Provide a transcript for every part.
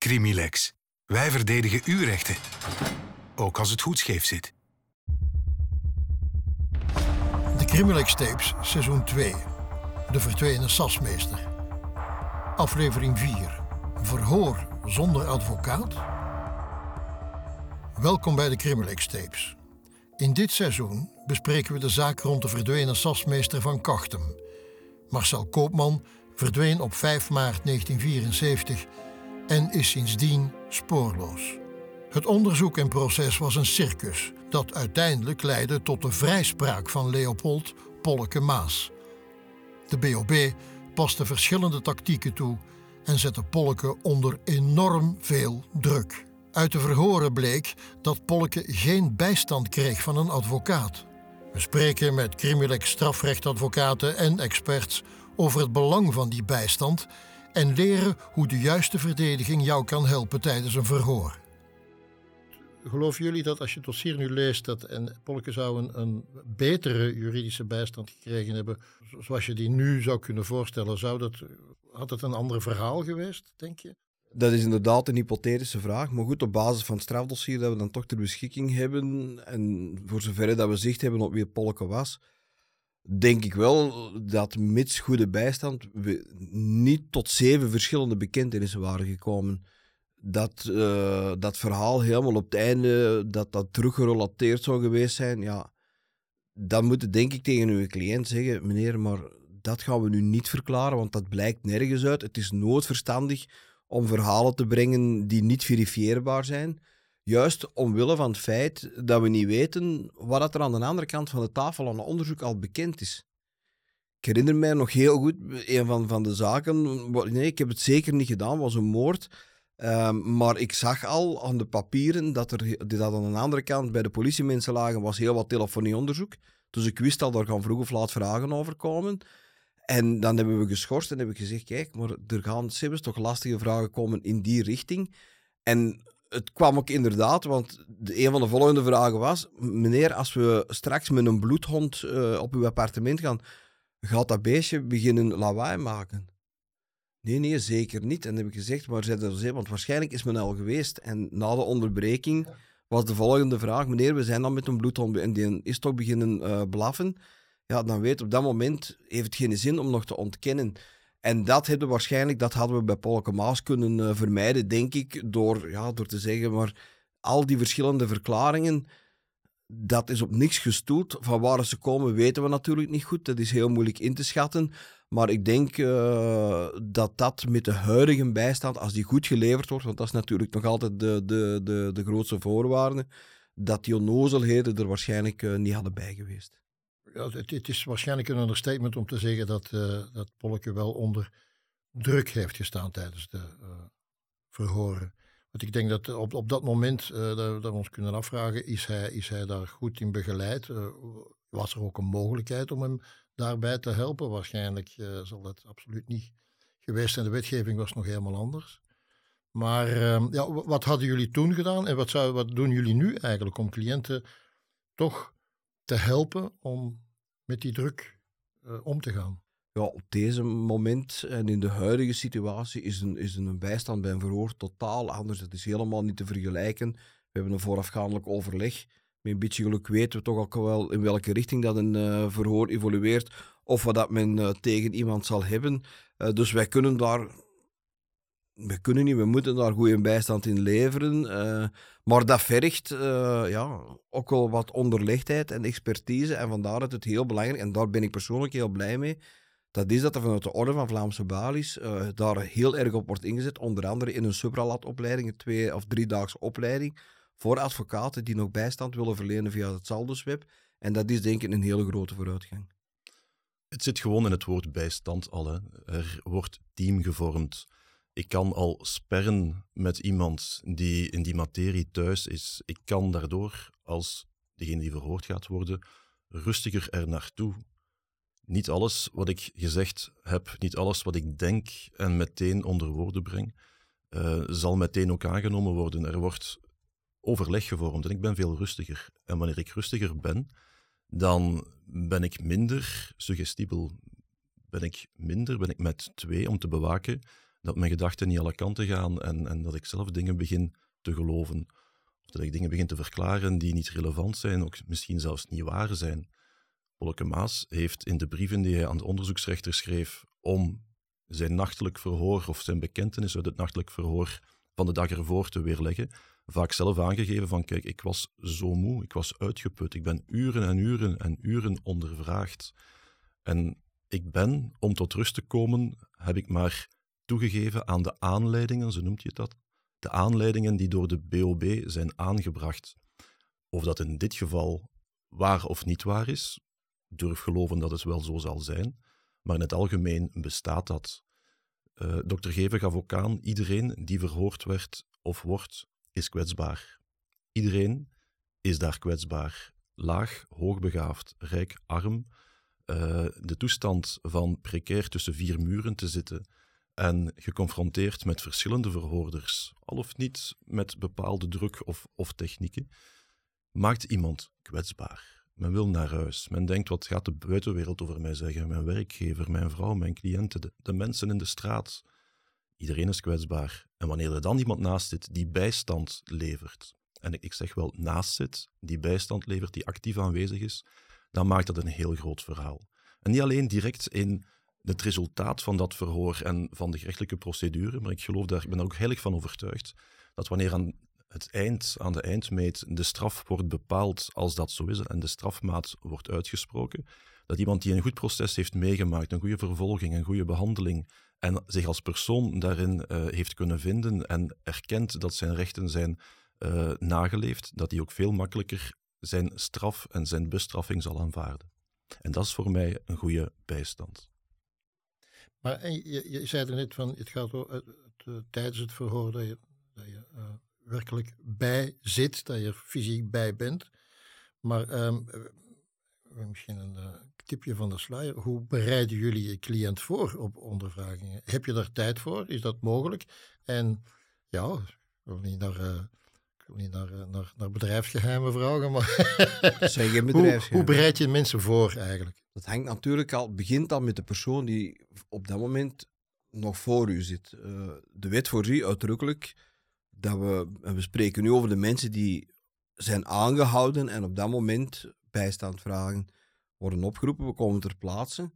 Crimilex. Wij verdedigen uw rechten. Ook als het goed scheef zit. De Crimilex Tapes, seizoen 2. De verdwenen sasmeester. Aflevering 4. Verhoor zonder advocaat. Welkom bij de Crimilex Tapes. In dit seizoen bespreken we de zaak rond de verdwenen sasmeester van Kachtem. Marcel Koopman verdween op 5 maart 1974 en is sindsdien spoorloos. Het onderzoek en proces was een circus dat uiteindelijk leidde tot de vrijspraak van Leopold Polke Maas. De BOB paste verschillende tactieken toe en zette Polke onder enorm veel druk. Uit de verhoren bleek dat Polke geen bijstand kreeg van een advocaat. We spreken met Crimilex strafrechtadvocaten en experts over het belang van die bijstand en leren hoe de juiste verdediging jou kan helpen tijdens een verhoor. Geloven jullie dat als je het dossier nu leest dat en Polke zou een, een betere juridische bijstand gekregen hebben, zoals je die nu zou kunnen voorstellen, zou dat, had het een ander verhaal geweest, denk je? Dat is inderdaad een hypothetische vraag. Maar goed, op basis van het strafdossier dat we dan toch ter beschikking hebben, en voor zover dat we zicht hebben op wie Polke was, denk ik wel dat mits goede bijstand we niet tot zeven verschillende bekentenissen waren gekomen. Dat, uh, dat verhaal helemaal op het einde, dat dat teruggerelateerd zou geweest zijn, ja, dan moet denk ik tegen uw cliënt zeggen, meneer, maar dat gaan we nu niet verklaren, want dat blijkt nergens uit. Het is noodverstandig om verhalen te brengen die niet verifieerbaar zijn. Juist omwille van het feit dat we niet weten wat er aan de andere kant van de tafel aan onderzoek al bekend is. Ik herinner mij nog heel goed, een van, van de zaken, nee, ik heb het zeker niet gedaan, was een moord. Um, maar ik zag al aan de papieren dat er dat aan de andere kant bij de politiemensen lagen, was heel wat telefonieonderzoek. Dus ik wist al, daar gaan vroeg of laat vragen over komen. En dan hebben we geschorst en hebben gezegd, kijk, maar er gaan zelfs toch lastige vragen komen in die richting. En het kwam ook inderdaad, want de, een van de volgende vragen was: meneer, als we straks met een bloedhond uh, op uw appartement gaan, gaat dat beestje beginnen lawaai maken? Nee, nee, zeker niet. En dan heb ik gezegd, maar zij er want waarschijnlijk is men al geweest. En na de onderbreking was de volgende vraag: meneer, we zijn dan met een bloedhond en die is toch beginnen uh, blaffen. Ja, dan weet op dat moment heeft het geen zin om nog te ontkennen. En dat hebben we waarschijnlijk, dat hadden we bij Polke Maas kunnen uh, vermijden, denk ik, door, ja, door te zeggen, maar al die verschillende verklaringen, dat is op niks gestoeld. Van waar ze komen weten we natuurlijk niet goed. Dat is heel moeilijk in te schatten. Maar ik denk uh, dat dat met de huidige bijstand, als die goed geleverd wordt, want dat is natuurlijk nog altijd de, de, de, de grootste voorwaarde, dat die onnozelheden er waarschijnlijk uh, niet hadden bij geweest ja, het, is waarschijnlijk een understatement om te zeggen dat, uh, dat Polke wel onder druk heeft gestaan tijdens de uh, verhoren. Want ik denk dat op, op dat moment, dat, dat, we ons kunnen afvragen, is hij, is hij daar goed in begeleid? was er ook een mogelijkheid om hem daarbij te helpen? Waarschijnlijk zal dat absoluut niet geweest zijn. De wetgeving was nog helemaal anders. Maar ehm, ja, wat hadden jullie toen gedaan en wat, zou, wat doen jullie nu eigenlijk om cliënten toch te helpen om met die druk uh, om te gaan? Ja, op deze moment en in de huidige situatie is een, is een bijstand bij een verhoor totaal anders. Het is helemaal niet te vergelijken. We hebben een voorafgaandelijk overleg. Met een beetje geluk weten we toch ook wel in welke richting dat een uh, verhoor evolueert. Of wat dat men uh, tegen iemand zal hebben. dus wij kunnen daar we kunnen niet, we moeten daar goede bijstand in leveren. Uh, maar dat vergt uh, ja, ook wel wat onderlegdheid en expertise. En vandaar dat het heel belangrijk, en daar ben ik persoonlijk heel blij mee, dat is dat er vanuit de Orde van Vlaamse Balies uh, daar heel erg op wordt ingezet. Onder andere in een supralatopleiding, een twee- of driedaagse opleiding, voor advocaten die nog bijstand willen verlenen via het Saldusweb. En dat is denk ik een hele grote vooruitgang. Het zit gewoon in het woord bijstand al. Er wordt team gevormd ik kan al sperren met iemand die in die materie thuis is. Ik kan daardoor, als degene die verhoord gaat worden, rustiger er naartoe. Niet alles wat ik gezegd heb, niet alles wat ik denk en meteen onder woorden breng, uh, zal meteen ook aangenomen worden. Er wordt overleg gevormd en ik ben veel rustiger. En wanneer ik rustiger ben, dan ben ik minder suggestibel. Ben ik minder, ben ik met twee om te bewaken dat mijn gedachten niet alle kanten gaan en, en dat ik zelf dingen begin te geloven. Of dat ik dingen begin te verklaren die niet relevant zijn, ook misschien zelfs niet waar zijn. Polke Maas heeft in de brieven die hij aan de onderzoeksrechter schreef om zijn nachtelijk verhoor of zijn bekentenis uit het nachtelijk verhoor van de dag ervoor te weerleggen, vaak zelf aangegeven van kijk, ik was zo moe, ik was uitgeput, ik ben uren en uren en uren ondervraagd. En ik ben, om tot rust te komen, heb ik maar toegegeven aan de aanleidingen, zo noemt je dat, de aanleidingen die door de BOB zijn aangebracht. Of dat in dit geval waar of niet waar is, durf geloven dat het wel zo zal zijn, maar in het algemeen bestaat dat. Uh, dokter Geven gaf ook aan, iedereen die verhoord werd of wordt, is kwetsbaar. Iedereen is daar kwetsbaar. Laag, hoogbegaafd, rijk, arm. Uh, de toestand van precair tussen vier muren te zitten en geconfronteerd met verschillende verhoorders, al of niet met bepaalde druk of, of technieken, maakt iemand kwetsbaar. Men wil naar huis. Men denkt, wat gaat de buitenwereld over mij zeggen? Mijn werkgever, mijn vrouw, mijn cliënten, de, de mensen in de straat. Iedereen is kwetsbaar. En wanneer er dan iemand naast zit die bijstand levert, en ik, ik zeg wel naast zit, die bijstand levert, die actief aanwezig is, dan maakt dat een heel groot verhaal. En niet alleen direct in het resultaat van dat verhoor en van de gerechtelijke procedure, maar ik geloof daar, ik ben er ook heilig van overtuigd, dat wanneer aan het eind, aan de eindmeet de straf wordt bepaald als dat zo is en de strafmaat wordt uitgesproken, dat iemand die een goed proces heeft meegemaakt, een goede vervolging, een goede behandeling en zich als persoon daarin uh, heeft kunnen vinden en erkent dat zijn rechten zijn uh, nageleefd, dat hij ook veel makkelijker zijn straf en zijn bestraffing zal aanvaarden. En dat is voor mij een goede bijstand. Maar je, je zei er net van, het gaat het, tijdens het verhoor dat je, dat je uh, werkelijk bij zit, dat je er fysiek bij bent. Maar um, misschien een uh, tipje van de sluier. Hoe bereiden jullie je cliënt voor op ondervragingen? Heb je daar tijd voor? Is dat mogelijk? En ja, ik wil niet naar, uh, ik wil niet naar, naar, naar bedrijfsgeheimen vragen, maar hoe, hoe bereid je mensen voor eigenlijk? Dat hangt natuurlijk al, begint al met de persoon die op dat moment nog voor u zit. Uh, de wet voorziet uitdrukkelijk dat we, we spreken nu over de mensen die zijn aangehouden en op dat moment bijstand vragen worden opgeroepen. We komen ter plaatse.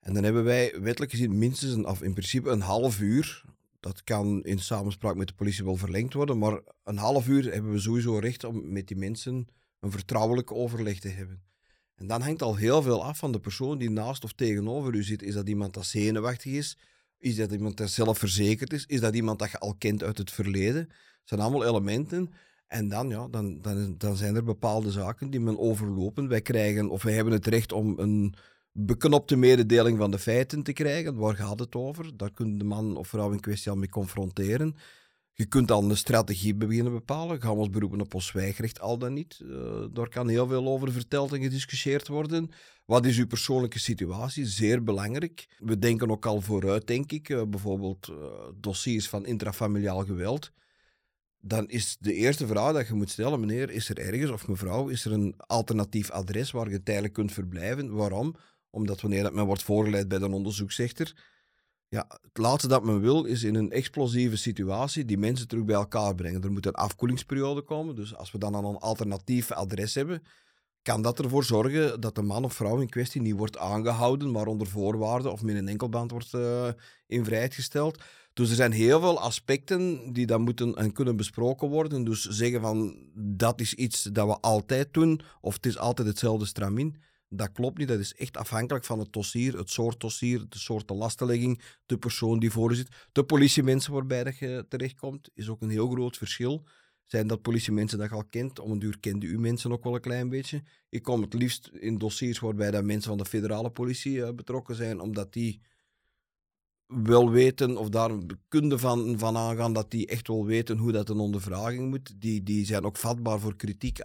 En dan hebben wij wettelijk gezien minstens een, in principe een half uur. Dat kan in samenspraak met de politie wel verlengd worden, maar een half uur hebben we sowieso recht om met die mensen een vertrouwelijk overleg te hebben. En dan hangt al heel veel af van de persoon die naast of tegenover u zit. Is dat iemand dat zenuwachtig is? Is dat iemand dat zelfverzekerd is? Is dat iemand dat je al kent uit het verleden? Dat zijn allemaal elementen. En dan, ja, dan, dan, dan zijn er bepaalde zaken die men overlopen. Wij krijgen, of wij hebben het recht om een beknopte mededeling van de feiten te krijgen. Waar gaat het over? Daar kun de man of vrouw in kwestie al mee confronteren. Je kunt dan een strategie beginnen bepalen. Gaan we ons beroepen op ons al dan niet. Uh, daar kan heel veel over verteld en gediscussieerd worden. Wat is uw persoonlijke situatie? Zeer belangrijk. We denken ook al vooruit, denk ik. Uh, bijvoorbeeld uh, dossiers van intrafamiliaal geweld. Dan is de eerste vraag dat je moet stellen, meneer, is er ergens, of mevrouw, is er een alternatief adres waar je tijdelijk kunt verblijven? Waarom? Omdat wanneer dat men wordt voorgeleid bij de onderzoeksrechter, ja, het laatste dat men wil is in een explosieve situatie die mensen terug bij elkaar brengen. Er moet een afkoelingsperiode komen. Dus als we dan een alternatief adres hebben, kan dat ervoor zorgen dat de man of vrouw in kwestie niet wordt aangehouden, maar onder voorwaarden of met een enkelband wordt uh, in vrijheid gesteld. Dus er zijn heel veel aspecten die dan moeten en kunnen besproken worden. Dus zeggen van dat is iets dat we altijd doen, of het is altijd hetzelfde stramin. Dat klopt niet. Dat is echt afhankelijk van het dossier, het soort dossier, de soort lastenlegging, de persoon die voor je zit. De politiemensen waarbij dat je terechtkomt, is ook een heel groot verschil. Zijn dat politiemensen dat je al kent? Om een duur kende u mensen ook wel een klein beetje. Ik kom het liefst in dossiers waarbij dat mensen van de federale politie uh, betrokken zijn, omdat die wel weten of daar kunde van, van aangaan dat die echt wel weten hoe dat een ondervraging moet. Die, die zijn ook vatbaar voor kritiek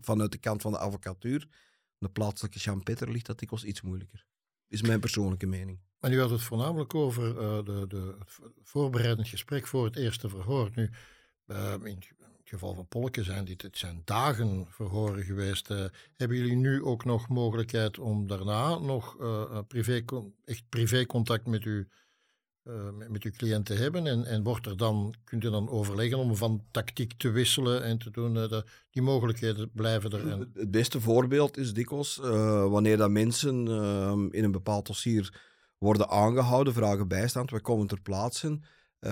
vanuit de kant van de advocatuur de plaatselijke champetter ligt dat dikwijls iets moeilijker. Is mijn persoonlijke mening. Maar nu had het voornamelijk over uh, de, de, het voorbereidend gesprek voor het eerste verhoor. Nu, uh, in het geval van Polken zijn dit het zijn dagen verhoren geweest. Uh, hebben jullie nu ook nog mogelijkheid om daarna nog privé, echt privé contact met uw uh, met, uw cliënten hebben? En, en wordt er dan, kunt u dan overleggen om van tactiek te wisselen en te doen? Uh, die mogelijkheden blijven er. Het beste voorbeeld is dikwijls uh, wanneer dat mensen ehm, in een bepaald dossier worden aangehouden, vragen bijstand, wij komen ter plaatse.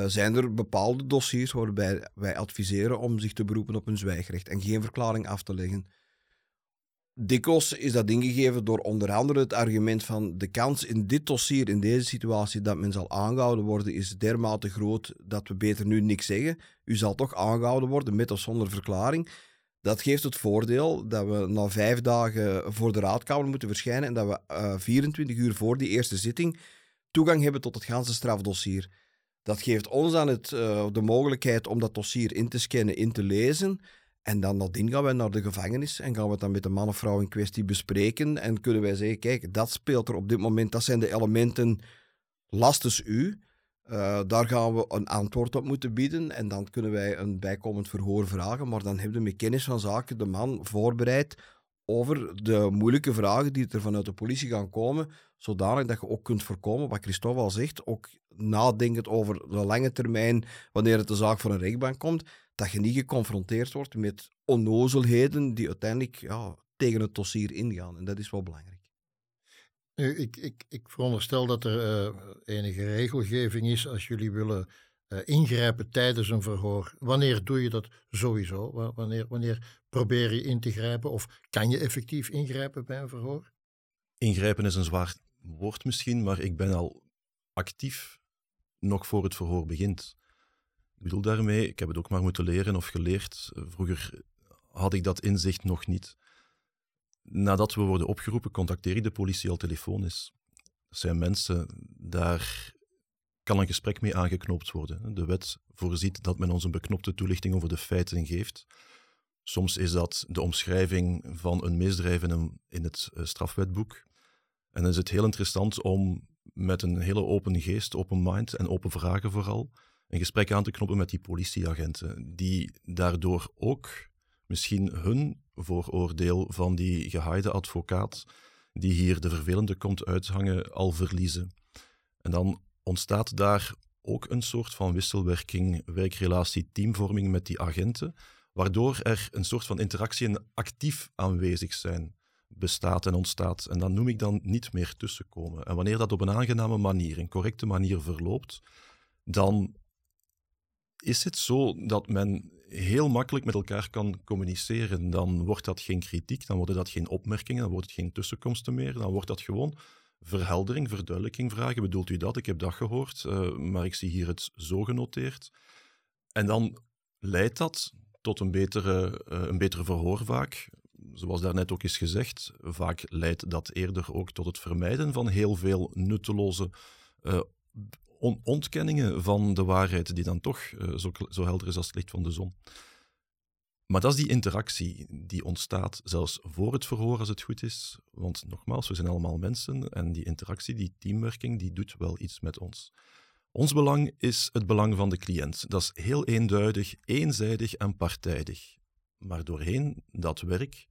zijn er bepaalde dossiers waarbij wij adviseren om zich te beroepen op een zwijgrecht en geen verklaring af te leggen? Dikwijls is dat ingegeven door onder andere het argument van de kans in dit dossier, in deze situatie, dat men zal aangehouden worden, is dermate groot dat we beter nu niks zeggen. U zal toch aangehouden worden, met of zonder verklaring. Dat geeft het voordeel dat we na vijf dagen voor de raadkamer moeten verschijnen en dat we uh, eh, 24 uur voor die eerste zitting toegang hebben tot het ganse strafdossier. Dat geeft ons dan het, uh, de mogelijkheid om dat dossier in te scannen, in te lezen en dan nadien gaan wij naar de gevangenis en gaan we het dan met de man of vrouw in kwestie bespreken. En kunnen wij zeggen, kijk, dat speelt er op dit moment, dat zijn de elementen lastes u. Uh, daar gaan we een antwoord op moeten bieden en dan kunnen wij een bijkomend verhoor vragen. Maar dan hebben we met kennis van zaken de man voorbereid over de moeilijke vragen die er vanuit de politie gaan komen, zodanig dat je ook kunt voorkomen, wat Christophe al zegt, ook nadenkend over de lange termijn, wanneer het de zaak voor een rechtbank komt, dat je niet geconfronteerd wordt met onnozelheden die uiteindelijk ja, tegen het dossier ingaan. En dat is wel belangrijk. Nu, ik, ik, ik veronderstel dat er uh, enige regelgeving is als jullie willen uh, ingrijpen tijdens een verhoor. Wanneer doe je dat sowieso? Wanneer, wanneer probeer je in te grijpen? Of kan je effectief ingrijpen bij een verhoor? Ingrijpen is een zwaar woord misschien, maar ik ben al actief nog voor het verhoor begint. Ik bedoel daarmee, ik heb het ook maar moeten leren of geleerd. Vroeger had ik dat inzicht nog niet. Nadat we worden opgeroepen, contacteer ik de politie al telefonisch. Dat zijn mensen, daar kan een gesprek mee aangeknoopt worden. De wet voorziet dat men ons een beknopte toelichting over de feiten geeft. Soms is dat de omschrijving van een misdrijf in, het eh, strafwetboek. En dan is het heel interessant om met een hele open geest, open mind en open vragen vooral, een gesprek aan te knoppen met die politieagenten, die daardoor ook misschien hun vooroordeel van die gehaaide advocaat, die hier de vervelende komt uithangen, al verliezen. En dan ontstaat daar ook een soort van wisselwerking, werkrelatie, teamvorming met die agenten, waardoor er een soort van interactie en actief aanwezig zijn bestaat en ontstaat. En dat noem ik dan niet meer tussenkomen. En wanneer dat op een aangename manier, een correcte manier verloopt, dan is het zo dat men heel makkelijk met elkaar kan communiceren. Dan wordt dat geen kritiek, dan worden dat geen opmerkingen, dan wordt het geen tussenkomsten meer, dan wordt dat gewoon verheldering, verduidelijking vragen. Bedoelt u dat? Ik heb dat gehoord, uh, maar ik zie hier het zo genoteerd. En dan leidt dat tot een betere, uh, een betere verhoor vaak. Zoals daarnet ook is gezegd, vaak leidt dat eerder ook tot het vermijden van heel veel nutteloze uh, on ontkenningen van de waarheid, die dan toch uh, zo, zo, helder is als het licht van de zon. Maar dat is die interactie die ontstaat zelfs voor het verhoor, als het goed is. Want nogmaals, we zijn allemaal mensen en die interactie, die teamwerking, die doet wel iets met ons. Ons belang is het belang van de cliënt. Dat is heel eenduidig, eenzijdig en partijdig. Maar doorheen dat werk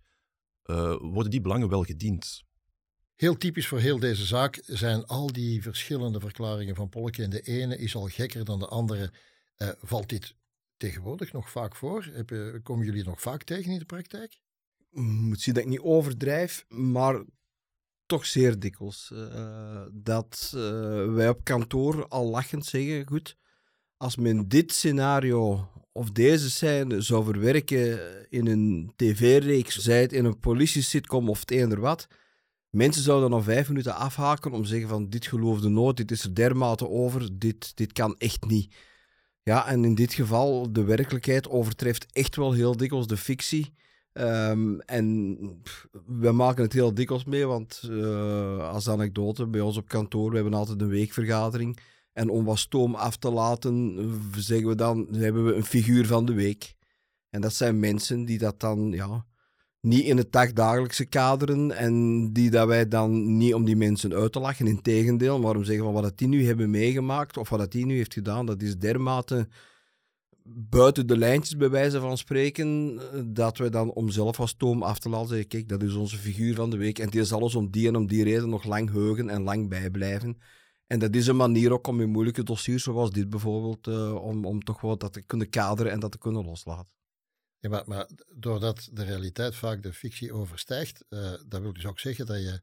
uh, worden die belangen wel gediend. Heel typisch voor heel deze zaak zijn al die verschillende verklaringen van Polke. En de ene is al gekker dan de andere. Uh, valt dit tegenwoordig nog vaak voor? Heb, komen jullie nog vaak tegen in de praktijk? Moet zien dat ik niet overdrijf, maar toch zeer dikwijls. Uh, dat uh, wij op kantoor al lachend zeggen, goed, als men dit scenario of deze scène zou verwerken in een tv-reeks, zij het in een politie-sitcom of het eender wat, mensen zouden dan vijf minuten afhaken om te zeggen van dit geloofde nooit, dit is er dermate over, dit, dit kan echt niet. Ja, en in dit geval, de werkelijkheid overtreft echt wel heel dikwijls de fictie. Um, en we maken het heel dikwijls mee, want uh, als anekdote, bij ons op kantoor, we hebben altijd een weekvergadering. En om wat stoom af te laten, zeggen we dan, hebben we een figuur van de week. En dat zijn mensen die dat dan, ja, niet in het dagdagelijkse kaderen en die dat wij dan niet om die mensen uit te lachen, in tegendeel, maar om zeggen van wat die nu hebben meegemaakt of wat die nu heeft gedaan, dat is dermate buiten de lijntjes bij wijze van spreken, dat wij dan om zelf als toom af te laten zeggen, kijk, dat is onze figuur van de week en die zal ons om die en om die reden nog lang heugen en lang bijblijven. En dat is een manier ook om in moeilijke dossiers, zoals dit bijvoorbeeld, uh, om, om toch wel dat te kunnen kaderen en dat te kunnen loslaten. Ja, maar, maar doordat de realiteit vaak de fictie overstijgt, uh, dat wil dus ook zeggen dat je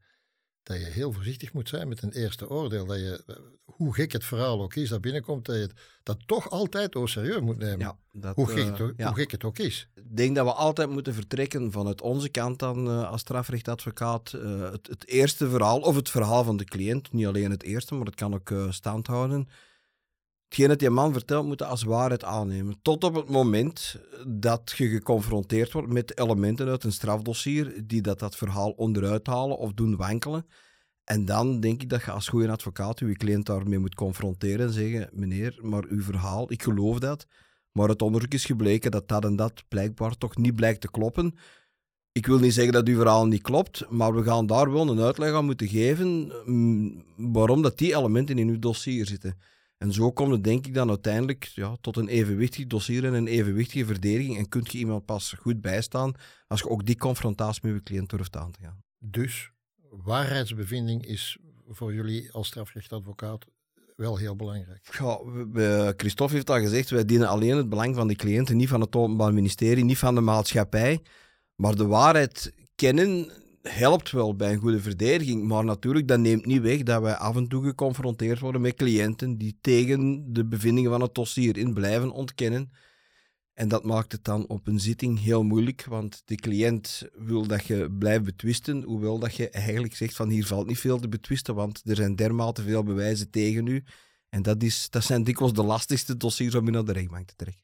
dat je heel voorzichtig moet zijn met een eerste oordeel. Dat je, hoe gek het verhaal ook is dat binnenkomt, dat je het, dat toch altijd o serieus moet nemen. Ja, dat, hoe, gek, uh, ja. hoe gek het ook is. Ik denk dat we altijd moeten vertrekken vanuit onze kant dan uh, als strafrechtadvocaat. Uh, het, het, eerste verhaal, of het verhaal van de cliënt, niet alleen het eerste, maar het kan ook stand houden. Hetgeen dat die man vertelt, moet je als waarheid aannemen. Tot op het moment dat je geconfronteerd wordt met elementen uit een strafdossier die dat, dat verhaal onderuit halen of doen wankelen. En dan denk ik dat je als goede advocaat je cliënt daarmee moet confronteren en zeggen: meneer, maar uw verhaal, ik geloof dat, maar het onderzoek is gebleken dat dat en dat blijkbaar toch niet blijkt te kloppen. Ik wil niet zeggen dat uw verhaal niet klopt, maar we gaan daar wel een uitleg aan moeten geven mm, waarom dat die elementen in uw dossier zitten. En zo komt het denk ik dan uiteindelijk ja, tot een evenwichtig dossier en een evenwichtige verdediging. En kunt je iemand pas goed bijstaan als je ook die confrontatie met je cliënt durft aan te gaan. Dus waarheidsbevinding is voor jullie als strafrechtadvocaat wel heel belangrijk. Ja, we, Christophe heeft al gezegd, wij dienen alleen het belang van de cliënten, niet van het Openbaar Ministerie, niet van de maatschappij. Maar de waarheid kennen helpt wel bij een goede verdediging. Maar natuurlijk, dat neemt niet weg dat wij af en toe geconfronteerd worden met cliënten die tegen de bevindingen van het dossier in blijven ontkennen. En dat maakt het dan op een zitting heel moeilijk, want de cliënt wil dat je blijft betwisten, hoewel dat je eigenlijk zegt van hier valt niet veel te betwisten, want er zijn dermate veel bewijzen tegen u. En dat, is, dat zijn dikwijls de lastigste dossiers om naar de rechtbank te trekken.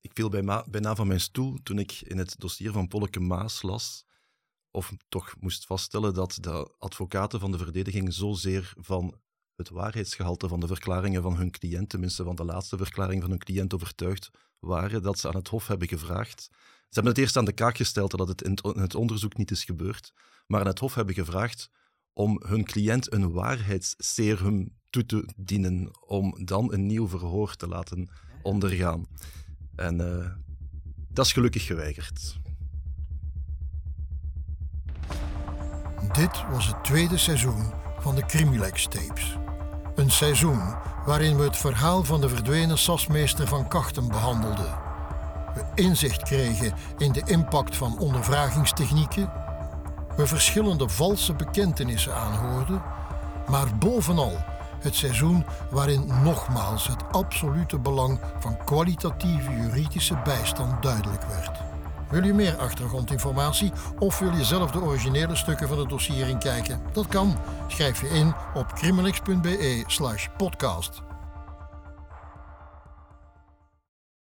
Ik viel bijna van mijn stoel toen ik in het dossier van Polleke Maas las of toch moest vaststellen dat de advocaten van de verdediging zozeer van het waarheidsgehalte van de verklaringen van hun cliënt, tenminste van de laatste verklaring van hun cliënt, overtuigd waren dat ze aan het Hof hebben gevraagd. Ze hebben het eerst aan de kaak gesteld dat het in het onderzoek niet is gebeurd, maar aan het Hof hebben gevraagd om hun cliënt een waarheidsserum toe te dienen, om dan een nieuw verhoor te laten ondergaan. En uh, dat is gelukkig geweigerd. Dit was het tweede seizoen van de Crimilex tapes. Een seizoen waarin we het verhaal van de verdwenen sasmeester van Kachten behandelden. We inzicht kregen in de impact van ondervragingstechnieken. We verschillende valse bekentenissen aanhoorden. Maar bovenal het seizoen waarin nogmaals het absolute belang van kwalitatieve juridische bijstand duidelijk werd. Wil je meer achtergrondinformatie of wil je zelf de originele stukken van het dossier inkijken? Dat kan. Schrijf je in op criminalix.be/podcast.